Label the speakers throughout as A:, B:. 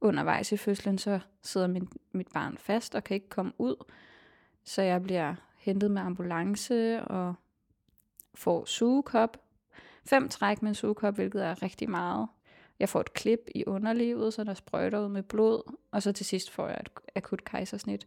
A: undervejs i fødslen, så sidder min, mit barn fast og kan ikke komme ud. Så jeg bliver hentet med ambulance og får sugekop. Fem træk med en sugekop, hvilket er rigtig meget. Jeg får et klip i underlivet, så der sprøjter ud med blod, og så til sidst får jeg et akut kejsersnit.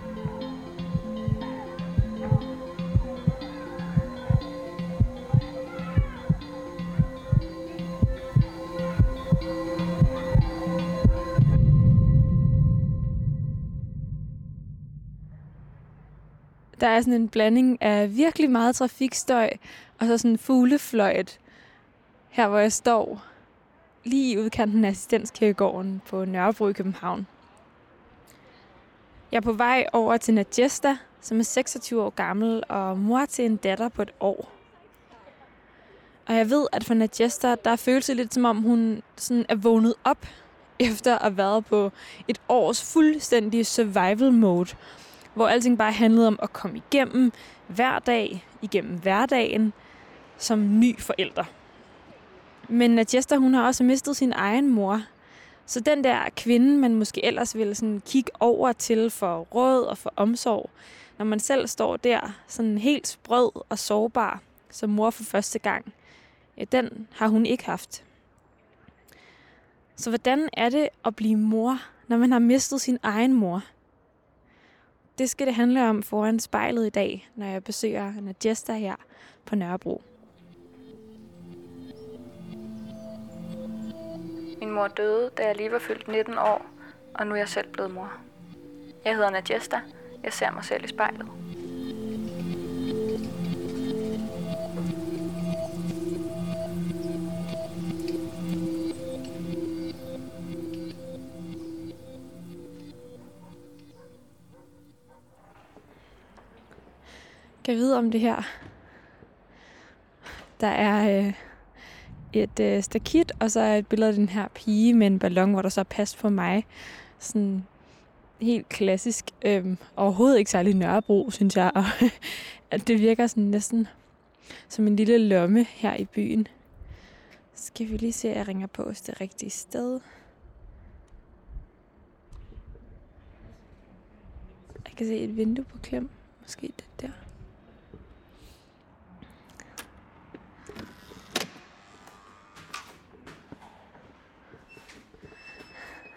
B: Der er sådan en blanding af virkelig meget trafikstøj, og så sådan fuglefløjt her, hvor jeg står lige i udkanten af assistenskirkegården på Nørrebro i København. Jeg er på vej over til Najesta, som er 26 år gammel og mor til en datter på et år. Og jeg ved, at for Najesta, der føles det lidt som om, hun sådan er vågnet op efter at have været på et års fuldstændig survival mode, hvor alting bare handlede om at komme igennem hver dag, igennem hverdagen, som ny forælder. Men Nadjesta, hun har også mistet sin egen mor. Så den der kvinde, man måske ellers ville sådan kigge over til for råd og for omsorg, når man selv står der, sådan helt sprød og sårbar som mor for første gang, ja, den har hun ikke haft. Så hvordan er det at blive mor, når man har mistet sin egen mor? Det skal det handle om foran spejlet i dag, når jeg besøger Nadjesta her på Nørrebro.
A: Min mor døde, da jeg lige var fyldt 19 år, og nu er jeg selv blevet mor. Jeg hedder Nadjesta. Jeg ser mig selv i spejlet.
B: Kan vide om det her? Der er øh, et øh, stakit, og så er et billede af den her pige med en ballon, hvor der så er pas på mig. Sådan helt klassisk. Øh, overhovedet ikke særlig Nørrebro, synes jeg. Og at det virker sådan næsten som en lille lomme her i byen. Skal vi lige se, at jeg ringer på os det rigtige sted. Jeg kan se et vindue på klem. Måske det der.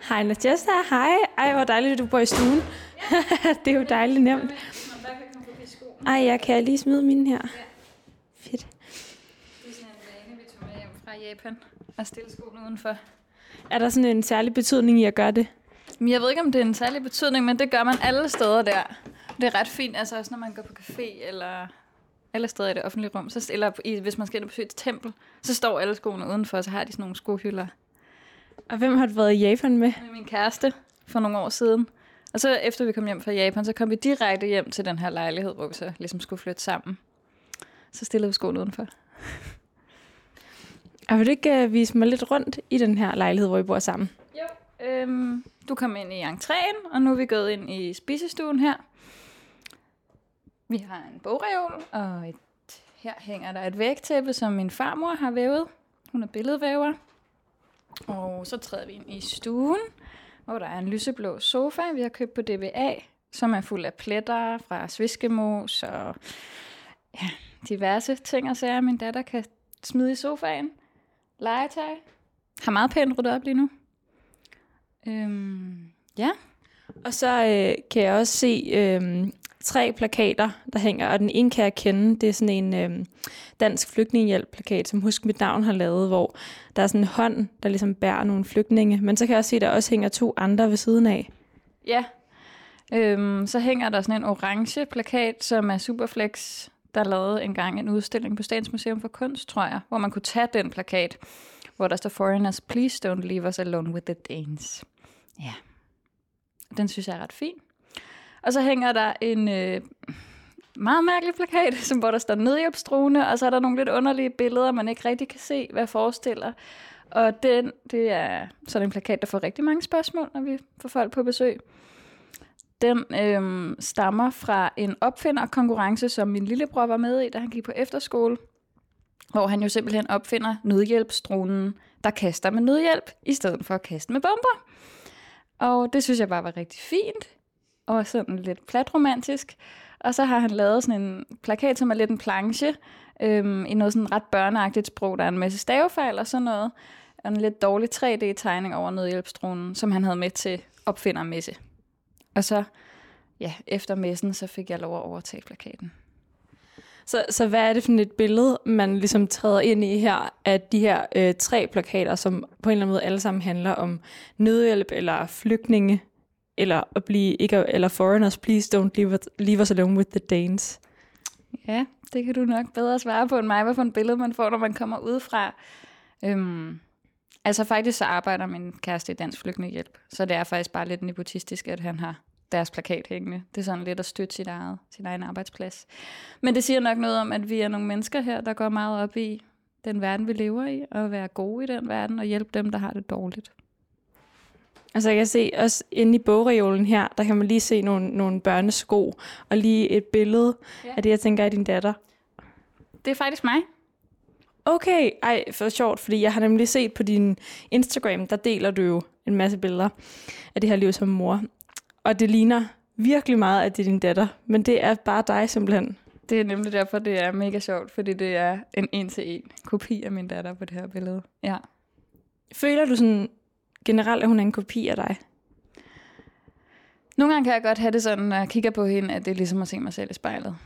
B: Hej Nadjesta, hej. Ej, hvor dejligt, at du bor i stuen. Ja. det er jo dejligt nemt. Ej, jeg kan lige smide mine her. Fedt.
A: Det er sådan en vane, vi tog med hjem fra Japan og stille skoene udenfor.
B: Er der sådan en særlig betydning i at gøre det?
A: Men jeg ved ikke, om det er en særlig betydning, men det gør man alle steder der. Det er ret fint, altså også når man går på café eller alle steder i det offentlige rum, så, eller i, hvis man skal ind og besøge et tempel, så står alle skoene udenfor, og så har de sådan nogle skohylder.
B: Og hvem har du været i Japan med?
A: Med min kæreste for nogle år siden. Og så efter vi kom hjem fra Japan, så kom vi direkte hjem til den her lejlighed, hvor vi så ligesom skulle flytte sammen. Så stillede vi skoene udenfor.
B: Og vil du ikke uh, vise mig lidt rundt i den her lejlighed, hvor I bor sammen?
A: Jo. Øhm, du kom ind i entréen, og nu er vi gået ind i spisestuen her. Vi har en bogreol, og et, her hænger der et vægtæppe, som min farmor har vævet. Hun er billedvæver. Og så træder vi ind i stuen, hvor der er en lyseblå sofa, vi har købt på DBA, som er fuld af pletter fra sviskemos og ja, diverse ting og sager, min datter kan smide i sofaen. Legetøj. Har meget pænt ryddet op lige nu. Øhm, ja.
B: Og så øh, kan jeg også se øh, tre plakater, der hænger, og den ene kan jeg kende. Det er sådan en øh, dansk flygtningehjælp-plakat, som Husk Mit Navn har lavet, hvor der er sådan en hånd, der ligesom bærer nogle flygtninge. Men så kan jeg også se, at der også hænger to andre ved siden af.
A: Ja, Øhm, så hænger der sådan en orange plakat, som er Superflex, der lavede engang en udstilling på Statens Museum for Kunst, tror jeg, hvor man kunne tage den plakat, hvor der står Foreigners, please don't leave us alone with the Danes. Ja, den synes jeg er ret fin. Og så hænger der en øh, meget mærkelig plakat, som hvor der står nødhjælpstruende, og så er der nogle lidt underlige billeder, man ikke rigtig kan se, hvad forestiller. Og den, det er sådan en plakat, der får rigtig mange spørgsmål, når vi får folk på besøg. Den øh, stammer fra en opfinderkonkurrence, som min lillebror var med i, da han gik på efterskole, hvor han jo simpelthen opfinder nødhjælpsdronen, der kaster med nødhjælp, i stedet for at kaste med bomber. Og det synes jeg bare var rigtig fint, og sådan lidt platromantisk. Og så har han lavet sådan en plakat, som er lidt en planche, øhm, i noget sådan ret børneagtigt sprog. Der er en masse stavefejl og sådan noget, og en lidt dårlig 3D-tegning over nødhjælpsdronen, som han havde med til opfindermesse. Og så, ja, efter messen, så fik jeg lov at overtage plakaten.
B: Så, så hvad er det for et billede, man ligesom træder ind i her, af de her øh, tre plakater, som på en eller anden måde alle sammen handler om nødhjælp eller flygtninge, eller at blive, ikke, eller foreigners, please don't leave, leave us alone with the Danes?
A: Ja, det kan du nok bedre svare på end mig, hvad for et billede man får, når man kommer udefra. Øhm, altså faktisk så arbejder min kæreste i Dansk Flygtningehjælp, så det er faktisk bare lidt nepotistisk, at han har deres plakat hængende. Det er sådan lidt at støtte sit eget, sin egen arbejdsplads. Men det siger nok noget om, at vi er nogle mennesker her, der går meget op i den verden, vi lever i, og være gode i den verden, og hjælpe dem, der har det dårligt.
B: Altså jeg kan se også inde i bogreolen her, der kan man lige se nogle, nogle børnesko, og lige et billede ja. af det, jeg tænker er din datter.
A: Det er faktisk mig.
B: Okay, ej, for sjovt, fordi jeg har nemlig set på din Instagram, der deler du jo en masse billeder af det her liv som mor. Og det ligner virkelig meget, at det er din datter, men det er bare dig simpelthen.
A: Det er nemlig derfor, det er mega sjovt, fordi det er en en-til-en kopi af min datter på det her billede. Ja.
B: Føler du sådan generelt, at hun er en kopi af dig?
A: Nogle gange kan jeg godt have det sådan, når jeg kigger på hende, at det er ligesom at se mig selv i spejlet.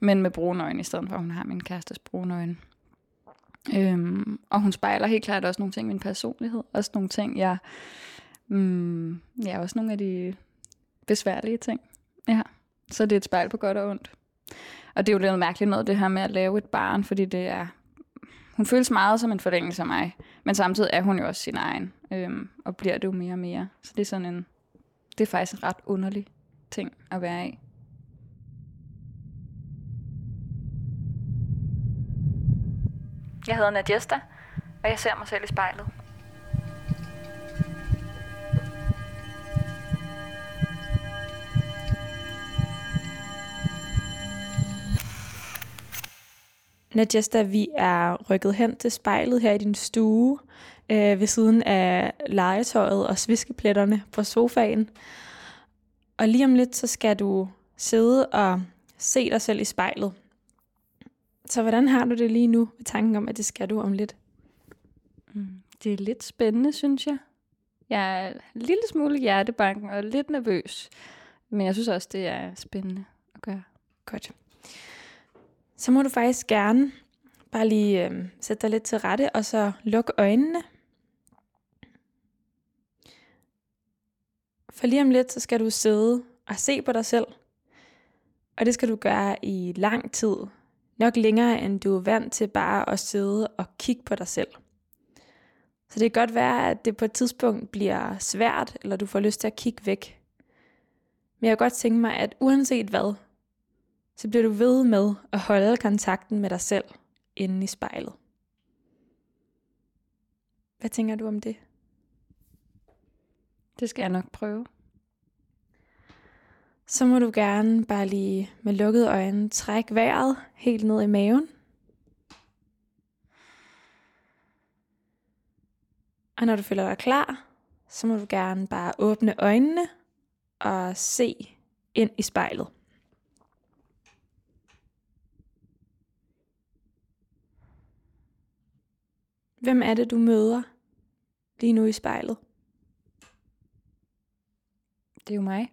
A: Men med brune øjne, i stedet for at hun har min kærestes brune øjne. Øhm, og hun spejler helt klart også nogle ting i min personlighed. Også nogle ting, jeg... Mm, ja, også nogle af de besværlige ting. Ja, så det er et spejl på godt og ondt. Og det er jo lidt mærkeligt noget, det her med at lave et barn, fordi det er... Hun føles meget som en forlængelse af mig, men samtidig er hun jo også sin egen, øhm, og bliver det jo mere og mere. Så det er sådan en... Det er faktisk en ret underlig ting at være i. Jeg hedder Nadjesta, og jeg ser mig selv i spejlet.
B: Nadjesta, vi er rykket hen til spejlet her i din stue, øh, ved siden af legetøjet og sviskepletterne på sofaen. Og lige om lidt, så skal du sidde og se dig selv i spejlet. Så hvordan har du det lige nu med tanken om, at det skal du om lidt?
A: Mm, det er lidt spændende, synes jeg. Jeg er en lille smule hjertebanken og lidt nervøs. Men jeg synes også, det er spændende at gøre.
B: Godt. Så må du faktisk gerne bare lige øh, sætte dig lidt til rette, og så lukke øjnene. For lige om lidt, så skal du sidde og se på dig selv. Og det skal du gøre i lang tid. Nok længere, end du er vant til bare at sidde og kigge på dig selv. Så det kan godt være, at det på et tidspunkt bliver svært, eller du får lyst til at kigge væk. Men jeg kan godt tænke mig, at uanset hvad, så bliver du ved med at holde kontakten med dig selv inde i spejlet. Hvad tænker du om det?
A: Det skal jeg nok prøve.
B: Så må du gerne bare lige med lukkede øjne trække vejret helt ned i maven. Og når du føler dig klar, så må du gerne bare åbne øjnene og se ind i spejlet. Hvem er det, du møder lige nu i spejlet?
A: Det er jo mig.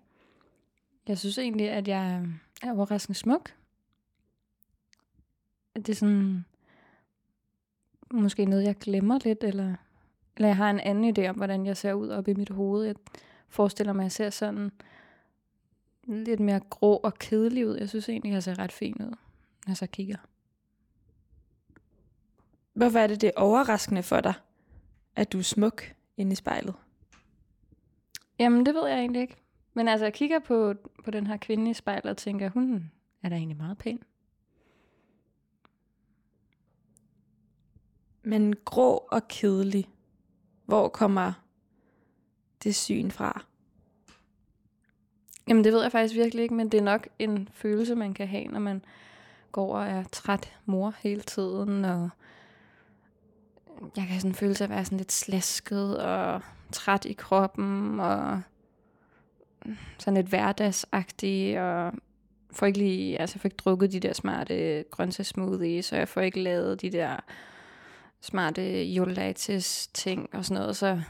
A: Jeg synes egentlig, at jeg er overraskende smuk. At det er sådan... Måske noget, jeg glemmer lidt, eller, eller jeg har en anden idé om, hvordan jeg ser ud op i mit hoved. Jeg forestiller mig, at jeg ser sådan lidt mere grå og kedelig ud. Jeg synes egentlig, jeg ser ret fin ud, når jeg så kigger.
B: Hvorfor er det det er overraskende for dig, at du er smuk inde i spejlet?
A: Jamen, det ved jeg egentlig ikke. Men altså, jeg kigger på, på den her kvinde i spejlet og tænker, hun er da egentlig meget pæn.
B: Men grå og kedelig, hvor kommer det syn fra?
A: Jamen, det ved jeg faktisk virkelig ikke, men det er nok en følelse, man kan have, når man går og er træt mor hele tiden, og jeg kan sådan føle sig at være sådan lidt slasket og træt i kroppen, og sådan lidt hverdagsagtig, og får ikke lige, altså jeg får ikke drukket de der smarte grøntsagssmoothies, så jeg får ikke lavet de der smarte jolatis ting og sådan noget, så,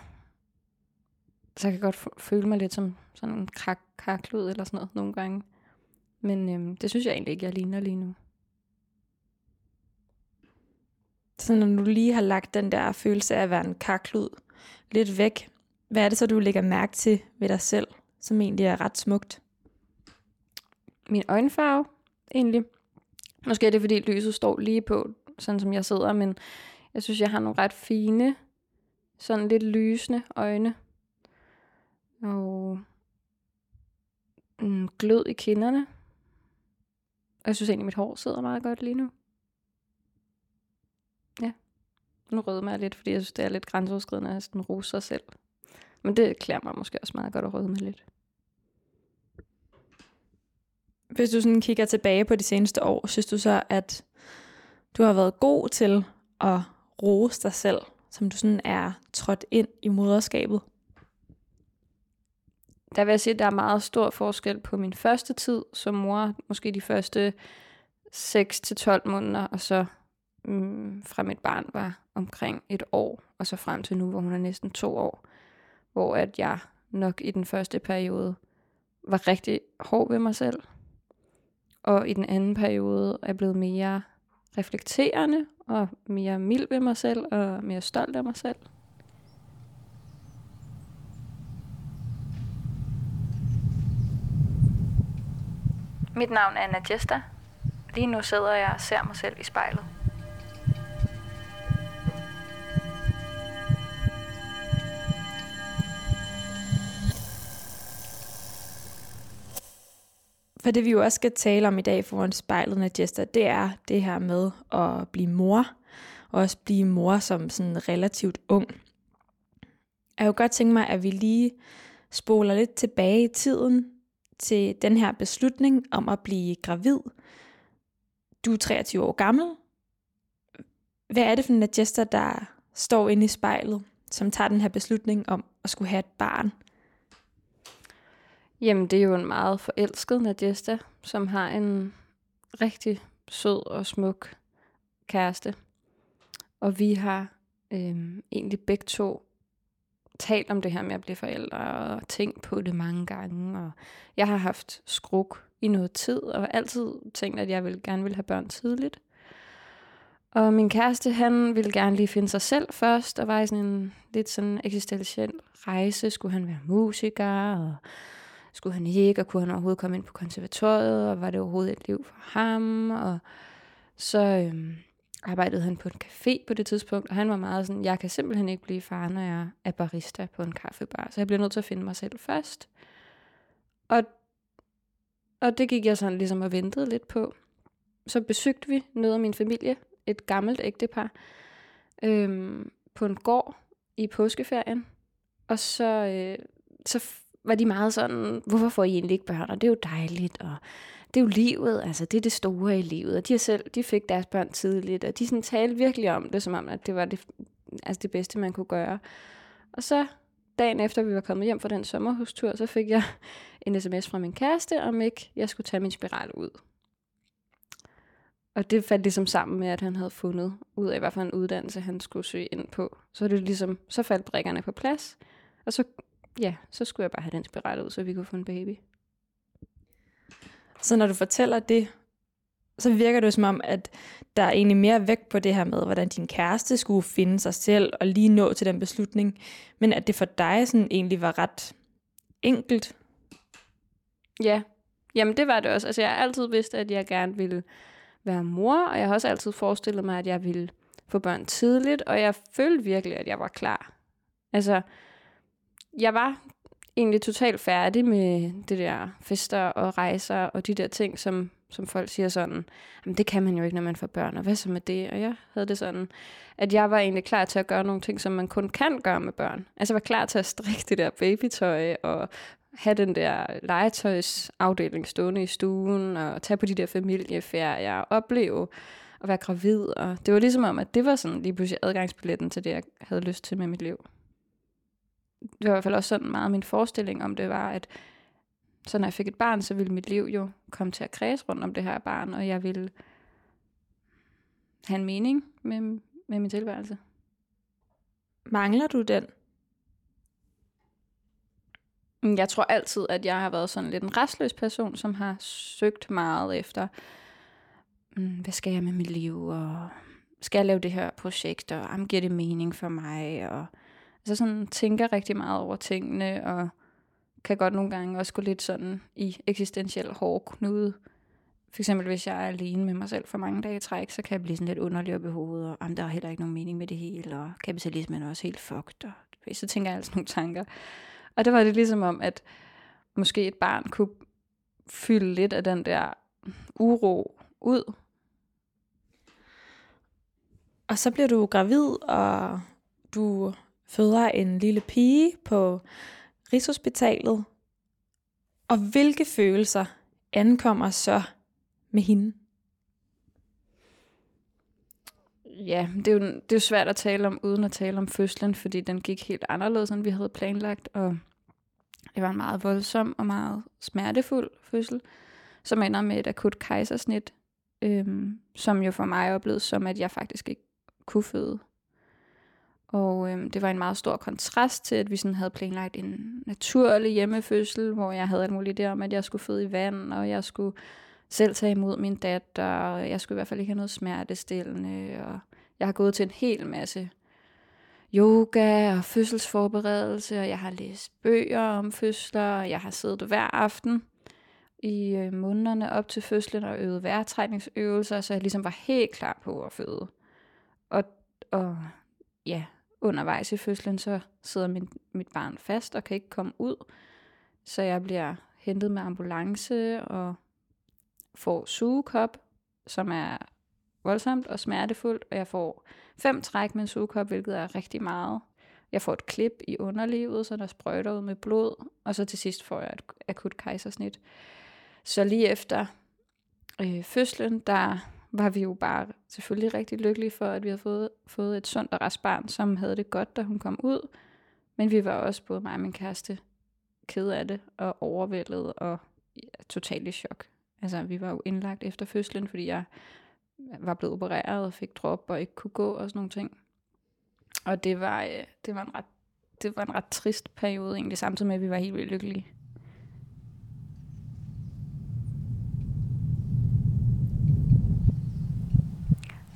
A: så jeg kan godt føle mig lidt som sådan en krak, eller sådan noget nogle gange. Men øhm, det synes jeg egentlig ikke, jeg ligner lige nu.
B: Så når du lige har lagt den der følelse af at være en karklud lidt væk, hvad er det så, du lægger mærke til ved dig selv, som egentlig er ret smukt?
A: Min øjenfarve, egentlig. Måske er det, fordi lyset står lige på, sådan som jeg sidder, men jeg synes, jeg har nogle ret fine, sådan lidt lysende øjne. Og en glød i kinderne. Og jeg synes egentlig, mit hår sidder meget godt lige nu. Ja. Nu rødmer jeg lidt, fordi jeg synes, det er lidt grænseoverskridende at sådan rose sig selv. Men det klæder mig måske også meget godt at rødme lidt.
B: Hvis du sådan kigger tilbage på de seneste år, synes du så, at du har været god til at rose dig selv, som du sådan er trådt ind i moderskabet?
A: Der vil jeg sige, at der er meget stor forskel på min første tid som mor, måske de første 6-12 måneder, og så mm, fra mit barn var omkring et år, og så frem til nu, hvor hun er næsten to år, hvor at jeg nok i den første periode var rigtig hård ved mig selv, og i den anden periode er blevet mere reflekterende og mere mild ved mig selv og mere stolt af mig selv. Mit navn er Anna Jester. Lige nu sidder jeg og ser mig selv i spejlet.
B: For det vi jo også skal tale om i dag foran spejlet, Nadjesta, det er det her med at blive mor. Og også blive mor som sådan relativt ung. Jeg kunne godt tænke mig, at vi lige spoler lidt tilbage i tiden til den her beslutning om at blive gravid. Du er 23 år gammel. Hvad er det for en Nadjesta, der står inde i spejlet, som tager den her beslutning om at skulle have et barn?
A: Jamen, det er jo en meget forelsket Nadjesta, som har en rigtig sød og smuk kæreste. Og vi har øhm, egentlig begge to talt om det her med at blive forældre og tænkt på det mange gange. Og jeg har haft skruk i noget tid og altid tænkt, at jeg vil, gerne ville have børn tidligt. Og min kæreste, han ville gerne lige finde sig selv først, og var i sådan en lidt sådan eksistentiel rejse. Skulle han være musiker, og skulle han ikke, og kunne han overhovedet komme ind på konservatoriet, og var det overhovedet et liv for ham, og så øhm, arbejdede han på en café på det tidspunkt, og han var meget sådan, jeg kan simpelthen ikke blive far, når jeg er barista på en kaffebar, så jeg bliver nødt til at finde mig selv først. Og, og det gik jeg sådan ligesom og ventede lidt på. Så besøgte vi noget af min familie, et gammelt ægtepar, øhm, på en gård i påskeferien, og så, øh, så var de meget sådan, hvorfor får I egentlig ikke børn? Og det er jo dejligt, og det er jo livet, altså det er det store i livet. Og de, selv, de fik deres børn tidligt, og de sådan talte virkelig om det, som om at det var det, altså det bedste, man kunne gøre. Og så dagen efter vi var kommet hjem fra den sommerhustur, så fik jeg en sms fra min kæreste, om ikke jeg skulle tage min spiral ud. Og det faldt ligesom sammen med, at han havde fundet ud af, hvad for en uddannelse han skulle søge ind på. Så det ligesom, så faldt brikkerne på plads, og så ja, så skulle jeg bare have den spiral ud, så vi kunne få en baby.
B: Så når du fortæller det, så virker det som om, at der er egentlig mere vægt på det her med, hvordan din kæreste skulle finde sig selv og lige nå til den beslutning, men at det for dig sådan egentlig var ret enkelt.
A: Ja, Jamen, det var det også. Altså, jeg har altid vidst, at jeg gerne ville være mor, og jeg har også altid forestillet mig, at jeg ville få børn tidligt, og jeg følte virkelig, at jeg var klar. Altså, jeg var egentlig totalt færdig med det der fester og rejser og de der ting, som, som folk siger sådan, jamen det kan man jo ikke, når man får børn, og hvad så med det? Og jeg havde det sådan, at jeg var egentlig klar til at gøre nogle ting, som man kun kan gøre med børn. Altså jeg var klar til at strikke det der babytøj og have den der legetøjsafdeling stående i stuen og tage på de der familieferier og opleve at være gravid. Og det var ligesom om, at det var sådan lige pludselig adgangsbilletten til det, jeg havde lyst til med mit liv. Det var i hvert fald også sådan meget min forestilling om det var, at så når jeg fik et barn, så ville mit liv jo komme til at kredse rundt om det her barn, og jeg ville have en mening med, med min tilværelse.
B: Mangler du den?
A: Jeg tror altid, at jeg har været sådan lidt en restløs person, som har søgt meget efter, mm, hvad skal jeg med mit liv, og skal jeg lave det her projekt, og om giver det mening for mig, og altså sådan tænker rigtig meget over tingene, og kan godt nogle gange også gå lidt sådan i eksistentiel hård knude. For eksempel hvis jeg er alene med mig selv for mange dage i træk, så kan jeg blive sådan lidt underlig op i hovedet, og om der er heller ikke nogen mening med det hele, og kapitalismen er også helt fucked, og så tænker jeg altså nogle tanker. Og det var det ligesom om, at måske et barn kunne fylde lidt af den der uro ud.
B: Og så bliver du gravid, og du føder en lille pige på Rigshospitalet. Og hvilke følelser ankommer så med hende?
A: Ja, det er, jo, det er jo svært at tale om, uden at tale om fødslen, fordi den gik helt anderledes, end vi havde planlagt, og det var en meget voldsom og meget smertefuld fødsel, som ender med et akut kejsersnit, øhm, som jo for mig oplevede som, at jeg faktisk ikke kunne føde. Og øhm, det var en meget stor kontrast til, at vi sådan havde planlagt en naturlig hjemmefødsel, hvor jeg havde alt muligt der om, at jeg skulle føde i vand, og jeg skulle selv tage imod min datter, og jeg skulle i hvert fald ikke have noget smertestillende, og jeg har gået til en hel masse yoga og fødselsforberedelse, og jeg har læst bøger om fødsler, og jeg har siddet hver aften i øh, månederne op til fødslen og øvet vejrtrækningsøvelser, så jeg ligesom var helt klar på at føde. Og, og ja, undervejs i fødslen, så sidder min, mit barn fast og kan ikke komme ud, så jeg bliver hentet med ambulance og får sugekop, som er voldsomt og smertefuldt, og jeg får fem træk med en sugekop, hvilket er rigtig meget. Jeg får et klip i underlivet, så der sprøjter ud med blod, og så til sidst får jeg et akut kejsersnit. Så lige efter øh, fødslen, der var vi jo bare selvfølgelig rigtig lykkelige for, at vi havde fået, fået et sundt og rask barn, som havde det godt, da hun kom ud. Men vi var også, både mig og min kæreste, ked af det og overvældet og ja, totalt i chok. Altså, vi var jo indlagt efter fødslen, fordi jeg var blevet opereret og fik drop og ikke kunne gå og sådan nogle ting. Og det var, øh, det var, en, ret, det var en ret trist periode egentlig, samtidig med, at vi var helt vildt lykkelige.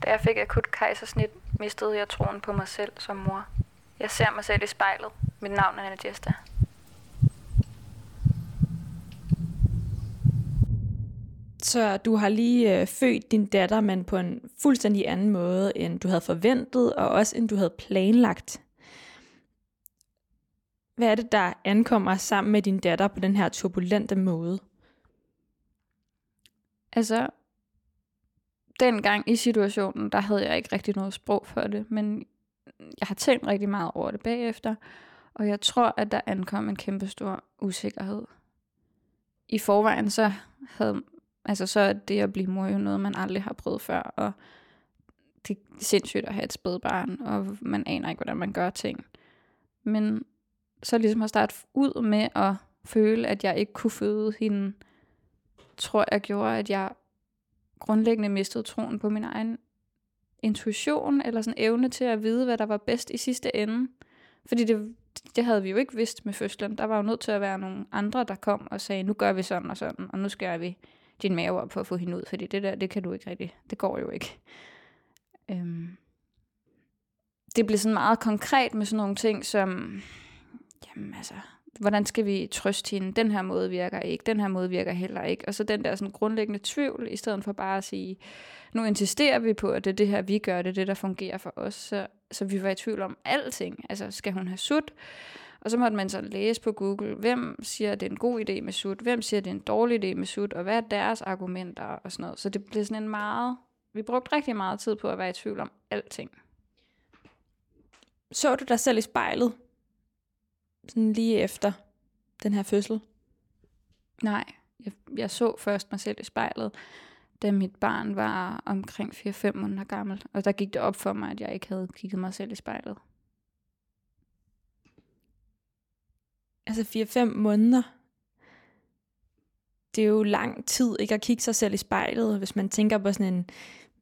A: Da jeg fik akut kejsersnit, mistede jeg troen på mig selv som mor. Jeg ser mig selv i spejlet. Mit navn er Nadjesta.
B: Så du har lige øh, født din datter, men på en fuldstændig anden måde, end du havde forventet, og også end du havde planlagt. Hvad er det, der ankommer sammen med din datter på den her turbulente måde?
A: Altså, dengang i situationen, der havde jeg ikke rigtig noget sprog for det, men jeg har tænkt rigtig meget over det bagefter, og jeg tror, at der ankom en kæmpe stor usikkerhed. I forvejen så havde, altså så er det at blive mor jo noget, man aldrig har prøvet før, og det er sindssygt at have et spædbarn, og man aner ikke, hvordan man gør ting. Men så ligesom at starte ud med at føle, at jeg ikke kunne føde hende, tror jeg gjorde, at jeg grundlæggende mistet troen på min egen intuition, eller sådan evne til at vide, hvad der var bedst i sidste ende. Fordi det, det havde vi jo ikke vidst med fødslen. Der var jo nødt til at være nogle andre, der kom og sagde, nu gør vi sådan og sådan, og nu skærer vi din mave op for at få hende ud, fordi det der, det kan du ikke rigtig, det går jo ikke. Øhm. Det blev sådan meget konkret med sådan nogle ting som, jamen altså, hvordan skal vi trøste hende? Den her måde virker ikke, den her måde virker heller ikke. Og så den der sådan grundlæggende tvivl, i stedet for bare at sige, nu insisterer vi på, at det er det her, vi gør, det er det, der fungerer for os. Så, så vi var i tvivl om alting. Altså, skal hun have sut? Og så måtte man så læse på Google, hvem siger, at det er en god idé med sut, hvem siger, at det er en dårlig idé med sut, og hvad er deres argumenter og sådan noget. Så det blev sådan en meget, vi brugte rigtig meget tid på at være i tvivl om alting.
B: Så du dig selv i spejlet? Sådan lige efter den her fødsel?
A: Nej, jeg, jeg så først mig selv i spejlet, da mit barn var omkring 4-5 måneder gammel. Og der gik det op for mig, at jeg ikke havde kigget mig selv i spejlet.
B: Altså 4-5 måneder. Det er jo lang tid ikke at kigge sig selv i spejlet, hvis man tænker på sådan en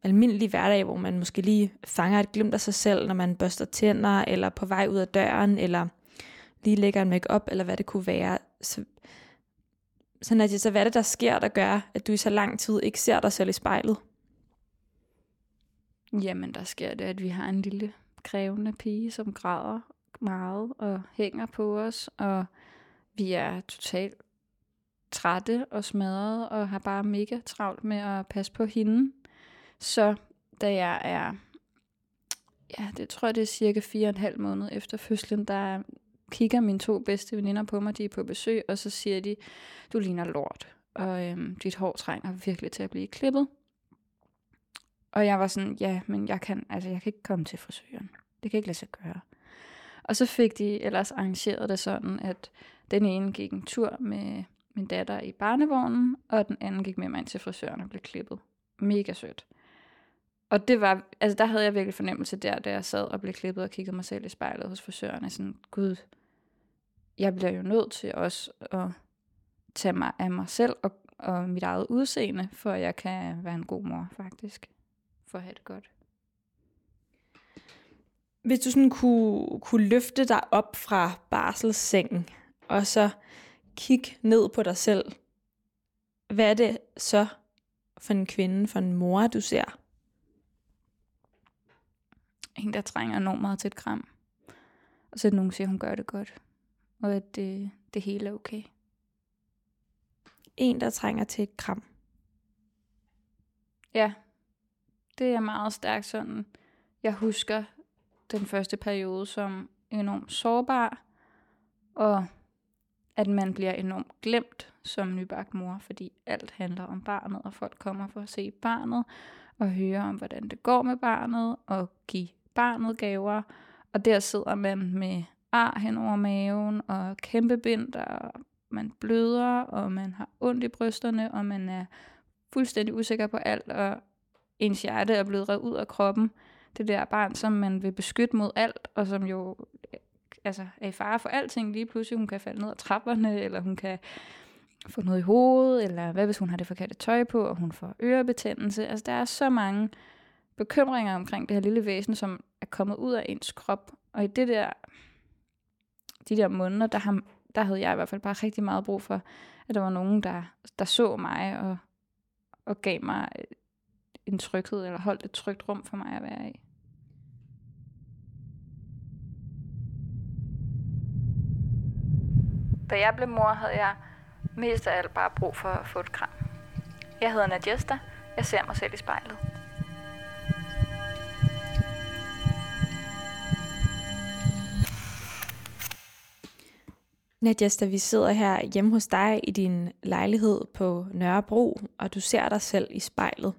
B: almindelig hverdag, hvor man måske lige fanger et glimt af sig selv, når man børster tænder, eller på vej ud af døren, eller lige lægger en makeup eller hvad det kunne være. Så, så, Nadia, så hvad er det, der sker, der gør, at du i så lang tid ikke ser dig selv i spejlet?
A: Jamen, der sker det, at vi har en lille krævende pige, som græder meget og hænger på os, og vi er totalt trætte og smadret, og har bare mega travlt med at passe på hende. Så da jeg er, ja, det tror jeg, det er cirka fire og en halv måned efter fødslen, der kigger mine to bedste veninder på mig, de er på besøg, og så siger de, du ligner lort, og øhm, dit hår trænger virkelig til at blive klippet. Og jeg var sådan, ja, men jeg kan, altså, jeg kan ikke komme til frisøren. Det kan ikke lade sig gøre. Og så fik de ellers arrangeret det sådan, at den ene gik en tur med min datter i barnevognen, og den anden gik med mig ind til frisøren og blev klippet. Mega sødt. Og det var, altså der havde jeg virkelig fornemmelse der, da jeg sad og blev klippet og kiggede mig selv i spejlet hos frisøren. Sådan, gud, jeg bliver jo nødt til også at tage mig af mig selv og, og mit eget udseende, for jeg kan være en god mor, faktisk. For at have det godt.
B: Hvis du sådan kunne, kunne løfte dig op fra barselssengen, og så kigge ned på dig selv, hvad er det så for en kvinde, for en mor, du ser?
A: En, der trænger enormt meget til et kram. Og så er nogen siger, hun gør det godt. Og at det, det hele er okay.
B: En, der trænger til et kram.
A: Ja, det er meget stærkt sådan. Jeg husker den første periode som enormt sårbar, og at man bliver enormt glemt som nybagt mor, fordi alt handler om barnet, og folk kommer for at se barnet, og høre om, hvordan det går med barnet, og give barnet gaver. Og der sidder man med ar hen over maven, og kæmpe bind, og man bløder, og man har ondt i brysterne, og man er fuldstændig usikker på alt, og ens hjerte er blevet revet ud af kroppen. Det der barn, som man vil beskytte mod alt, og som jo altså, er i fare for alting lige pludselig. Hun kan falde ned ad trapperne, eller hun kan få noget i hovedet, eller hvad hvis hun har det forkerte tøj på, og hun får ørebetændelse. Altså, der er så mange bekymringer omkring det her lille væsen, som er kommet ud af ens krop. Og i det der, de der måneder, der, ham, der havde jeg i hvert fald bare rigtig meget brug for, at der var nogen, der, der så mig og, og gav mig øh, en tryghed, eller holdt et trygt rum for mig at være i. Da jeg blev mor, havde jeg mest af alt bare brug for at få et kram. Jeg hedder Nadjesta. Jeg ser mig selv i spejlet.
B: Nadjesta, vi sidder her hjemme hos dig i din lejlighed på Nørrebro, og du ser dig selv i spejlet.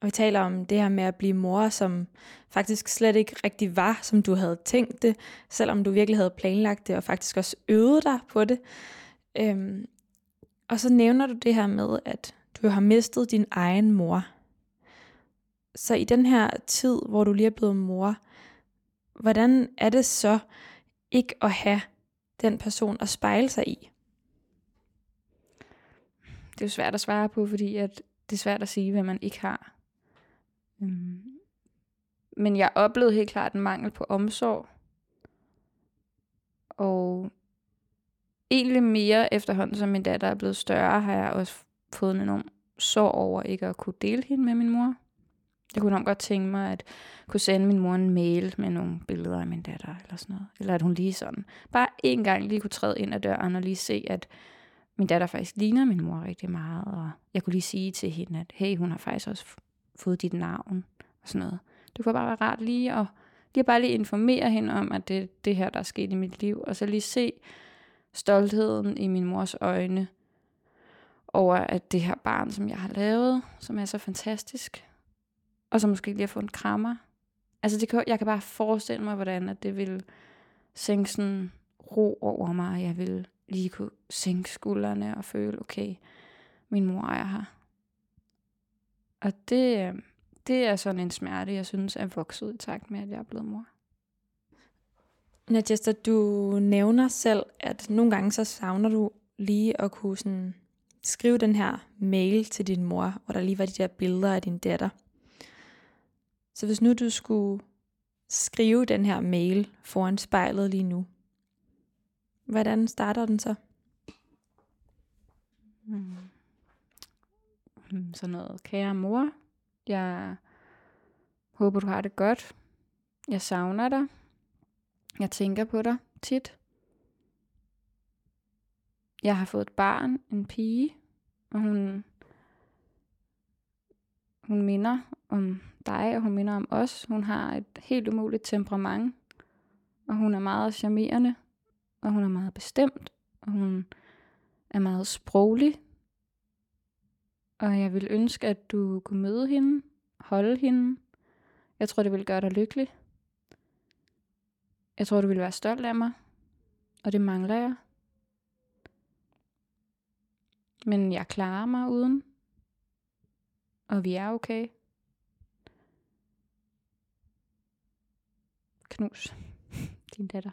B: Og vi taler om det her med at blive mor, som faktisk slet ikke rigtig var, som du havde tænkt det, selvom du virkelig havde planlagt det, og faktisk også øvet dig på det. Øhm, og så nævner du det her med, at du har mistet din egen mor. Så i den her tid, hvor du lige er blevet mor, hvordan er det så ikke at have den person at spejle sig i?
A: Det er jo svært at svare på, fordi at det er svært at sige, hvad man ikke har. Mm. men jeg oplevede helt klart en mangel på omsorg. Og egentlig mere efterhånden, som min datter er blevet større, har jeg også fået en enorm sorg over ikke at kunne dele hende med min mor. Jeg kunne nok godt tænke mig, at kunne sende min mor en mail med nogle billeder af min datter, eller sådan noget. Eller at hun lige sådan, bare en gang lige kunne træde ind ad døren og lige se, at min datter faktisk ligner min mor rigtig meget. Og jeg kunne lige sige til hende, at hey, hun har faktisk også fået dit navn, og sådan noget. Det kunne bare være rart lige at lige bare lige informere hende om, at det er det her, der er sket i mit liv. Og så lige se stoltheden i min mors øjne over, at det her barn, som jeg har lavet, som er så fantastisk, og så måske lige at få en krammer. Altså, det kan, jeg kan bare forestille mig, hvordan at det vil sænke sådan ro over mig, og jeg vil lige kunne sænke skuldrene og føle, okay, min mor er her. Og det, øh, det er sådan en smerte, jeg synes er vokset i takt med, at jeg er blevet mor.
B: Nadjesta, du nævner selv, at nogle gange så savner du lige at kunne sådan skrive den her mail til din mor, hvor der lige var de der billeder af din datter. Så hvis nu du skulle skrive den her mail foran spejlet lige nu, hvordan starter den så?
A: Hmm. hmm. Sådan noget, kære mor, jeg håber, du har det godt. Jeg savner dig. Jeg tænker på dig tit. Jeg har fået et barn, en pige, og hun, hun minder om dig, og hun minder om os. Hun har et helt umuligt temperament, og hun er meget charmerende, og hun er meget bestemt, og hun er meget sproglig. Og jeg vil ønske, at du kunne møde hende, holde hende. Jeg tror, det vil gøre dig lykkelig. Jeg tror, du vil være stolt af mig, og det mangler jeg. Men jeg klarer mig uden, og vi er okay. Knus, din datter.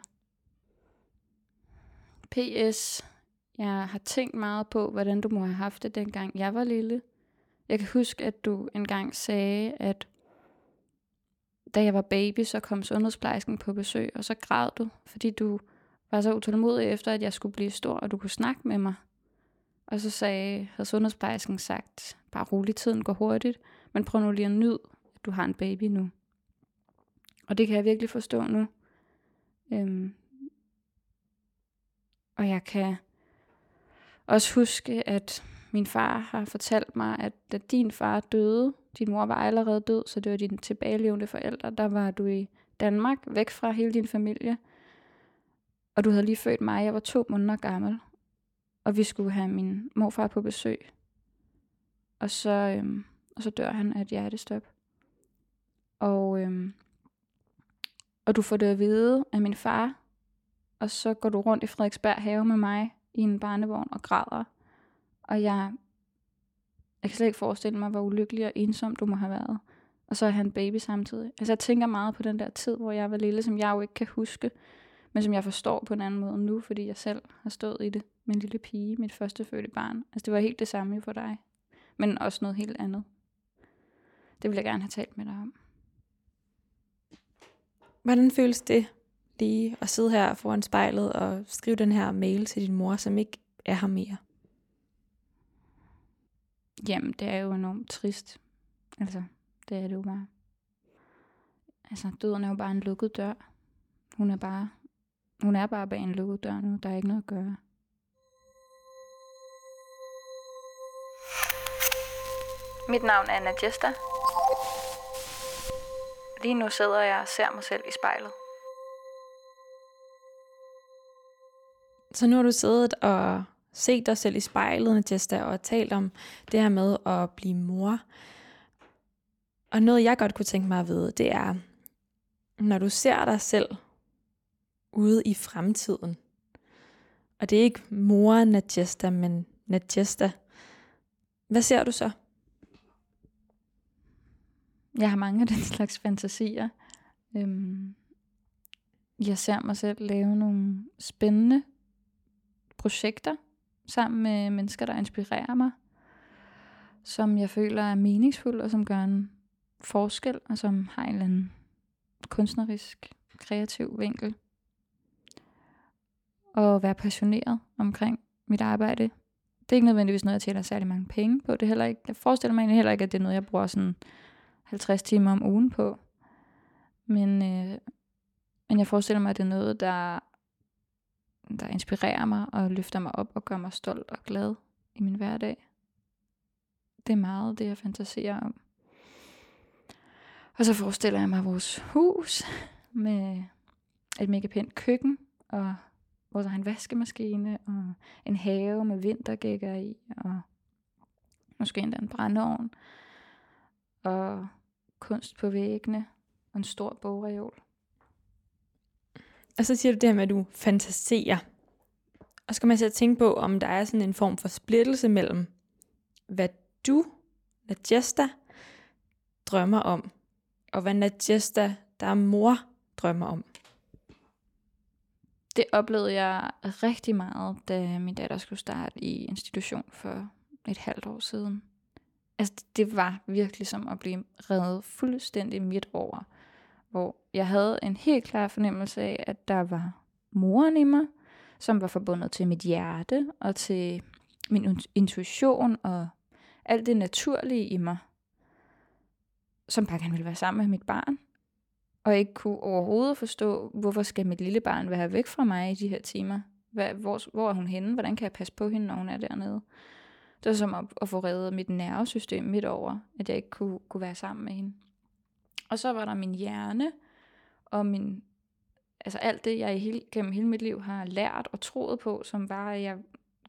A: P.S. Jeg har tænkt meget på, hvordan du må have haft det, dengang jeg var lille. Jeg kan huske, at du engang sagde, at da jeg var baby, så kom sundhedsplejersken på besøg, og så græd du, fordi du var så utålmodig efter, at jeg skulle blive stor, og du kunne snakke med mig. Og så sagde, havde sundhedsplejersken sagt, bare rolig, tiden går hurtigt, men prøv nu lige at nyde, at du har en baby nu. Og det kan jeg virkelig forstå nu. Øhm. Og jeg kan også huske, at min far har fortalt mig, at da din far døde, din mor var allerede død, så det var dine tilbagelevende forældre, der var du i Danmark, væk fra hele din familie. Og du havde lige født mig, jeg var to måneder gammel. Og vi skulle have min morfar på besøg. Og så, øhm, og så dør han af et hjertestop. Og, øhm, og du får det at vide af min far. Og så går du rundt i Frederiksberg have med mig i en barnevogn og græder. Og jeg, jeg kan slet ikke forestille mig, hvor ulykkelig og ensom du må have været. Og så er han baby samtidig. Altså jeg tænker meget på den der tid, hvor jeg var lille, som jeg jo ikke kan huske, men som jeg forstår på en anden måde nu, fordi jeg selv har stået i det med en lille pige, mit første fødte barn. Altså det var helt det samme for dig, men også noget helt andet. Det vil jeg gerne have talt med dig om.
B: Hvordan føles det lige at sidde her foran spejlet og skrive den her mail til din mor, som ikke er her mere?
A: Jamen, det er jo enormt trist. Altså, det er det jo bare. Altså, døden er jo bare en lukket dør. Hun er bare, hun er bare bag en lukket dør nu. Der er ikke noget at gøre. Mit navn er Anna Jesta. Lige nu sidder jeg og ser mig selv i spejlet.
B: Så nu har du siddet og set dig selv i spejlet, Jesta, og talt om det her med at blive mor. Og noget, jeg godt kunne tænke mig at vide, det er, når du ser dig selv ude i fremtiden, og det er ikke mor Nadjesta, men Nadjesta, hvad ser du så?
A: Jeg har mange af den slags fantasier. Øhm, jeg ser mig selv lave nogle spændende projekter sammen med mennesker, der inspirerer mig, som jeg føler er meningsfulde og som gør en forskel, og som har en eller anden kunstnerisk, kreativ vinkel. Og være passioneret omkring mit arbejde. Det er ikke nødvendigvis noget, jeg tjener særlig mange penge på. Det er heller ikke, jeg forestiller mig heller ikke, at det er noget, jeg bruger sådan 50 timer om ugen på. Men, øh, men jeg forestiller mig, at det er noget, der, der inspirerer mig og løfter mig op og gør mig stolt og glad i min hverdag. Det er meget det, jeg fantaserer om. Og så forestiller jeg mig vores hus med et mega pænt køkken og vores egen en vaskemaskine og en have med vintergækker i og måske endda en brændeovn og kunst på væggene og en stor bogreol.
B: Og så siger du det her med, at du fantaserer. Og så skal man så tænke på, om der er sådan en form for splittelse mellem, hvad du, Najesta, drømmer om, og hvad Najesta, der er mor, drømmer om.
A: Det oplevede jeg rigtig meget, da min datter skulle starte i institution for et halvt år siden. Altså, det var virkelig som at blive reddet fuldstændig midt over, hvor jeg havde en helt klar fornemmelse af, at der var moren i mig, som var forbundet til mit hjerte og til min intuition og alt det naturlige i mig, som bare gerne ville være sammen med mit barn, og ikke kunne overhovedet forstå, hvorfor skal mit lille barn være væk fra mig i de her timer? Hvad, hvor, hvor er hun henne? Hvordan kan jeg passe på hende, når hun er dernede? Det var som at, at få reddet mit nervesystem midt over, at jeg ikke kunne, kunne være sammen med hende. Og så var der min hjerne, og min, altså alt det, jeg i hele, gennem hele mit liv har lært og troet på, som var, at jeg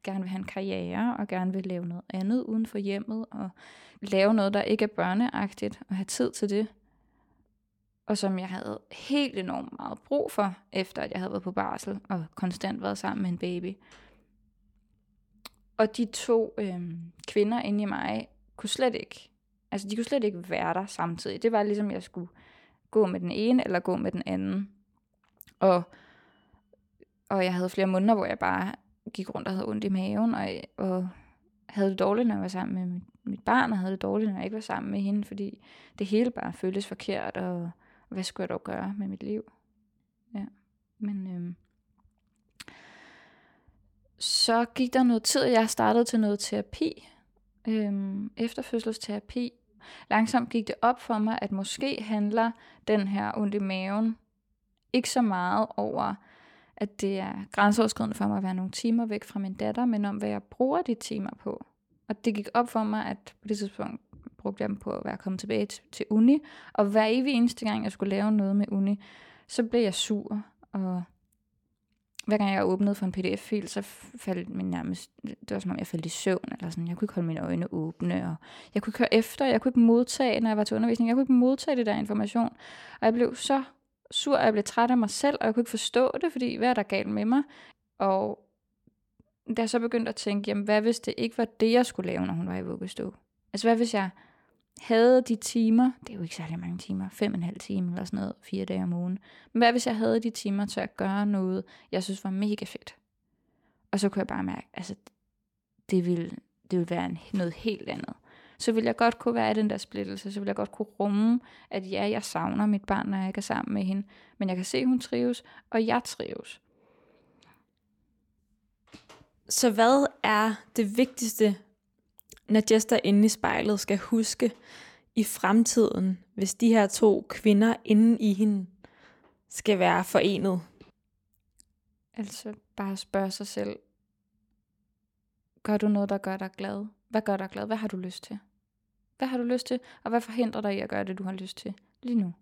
A: gerne vil have en karriere, og gerne vil lave noget andet uden for hjemmet, og lave noget, der ikke er børneagtigt, og have tid til det. Og som jeg havde helt enormt meget brug for, efter at jeg havde været på barsel, og konstant været sammen med en baby. Og de to øh, kvinder inde i mig kunne slet ikke, altså de kunne slet ikke være der samtidig. Det var ligesom, jeg skulle gå med den ene, eller gå med den anden. Og, og jeg havde flere måneder, hvor jeg bare gik rundt og havde ondt i maven, og, og havde det dårligt, når jeg var sammen med mit, mit barn, og havde det dårligt, når jeg ikke var sammen med hende, fordi det hele bare føltes forkert, og hvad skulle jeg dog gøre med mit liv? Ja, men øhm, så gik der noget tid, og jeg startede til noget terapi, øhm, efterfødselsterapi. Langsomt gik det op for mig, at måske handler den her ondt i maven ikke så meget over, at det er grænseoverskridende for mig at være nogle timer væk fra min datter, men om hvad jeg bruger de timer på. Og det gik op for mig, at på det tidspunkt brugte jeg dem på at være kommet tilbage til, til uni, og hver evig eneste gang, jeg skulle lave noget med uni, så blev jeg sur, og hver gang jeg åbnede for en pdf-fil, så faldt min nærmest, det var som om jeg faldt i søvn, eller sådan, jeg kunne ikke holde mine øjne åbne, og jeg kunne køre efter, jeg kunne ikke modtage, når jeg var til undervisning, jeg kunne ikke modtage det der information, og jeg blev så sur, og jeg blev træt af mig selv, og jeg kunne ikke forstå det, fordi hvad er der galt med mig? Og da jeg så begyndte at tænke, jamen hvad hvis det ikke var det, jeg skulle lave, når hun var i vuggestue? Altså hvad hvis jeg havde de timer, det er jo ikke særlig mange timer, fem og en halv time eller sådan noget, fire dage om ugen. Men hvad hvis jeg havde de timer til at gøre noget, jeg synes var mega fedt? Og så kunne jeg bare mærke, altså det ville, det ville være en, noget helt andet. Så ville jeg godt kunne være i den der splittelse, så ville jeg godt kunne rumme, at ja, jeg savner mit barn, når jeg ikke er sammen med hende, men jeg kan se, at hun trives, og jeg trives.
B: Så hvad er det vigtigste når Jester inde i spejlet skal huske i fremtiden, hvis de her to kvinder inde i hende skal være forenet?
A: Altså bare spørge sig selv, gør du noget, der gør dig glad? Hvad gør dig glad? Hvad har du lyst til? Hvad har du lyst til? Og hvad forhindrer dig i at gøre det, du har lyst til lige nu?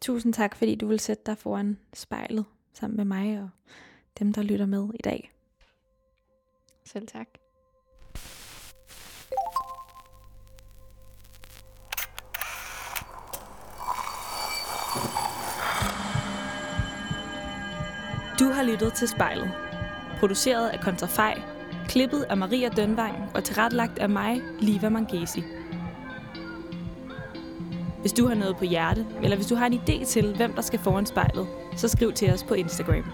B: Tusind tak, fordi du vil sætte dig foran spejlet sammen med mig og dem, der lytter med i dag.
A: Selv tak.
C: Du har lyttet til spejlet. Produceret af Kontrafej, klippet af Maria Dønvang og tilrettelagt af mig, Liva Mangesi. Hvis du har noget på hjerte, eller hvis du har en idé til, hvem der skal foran spejlet, så skriv til os på Instagram.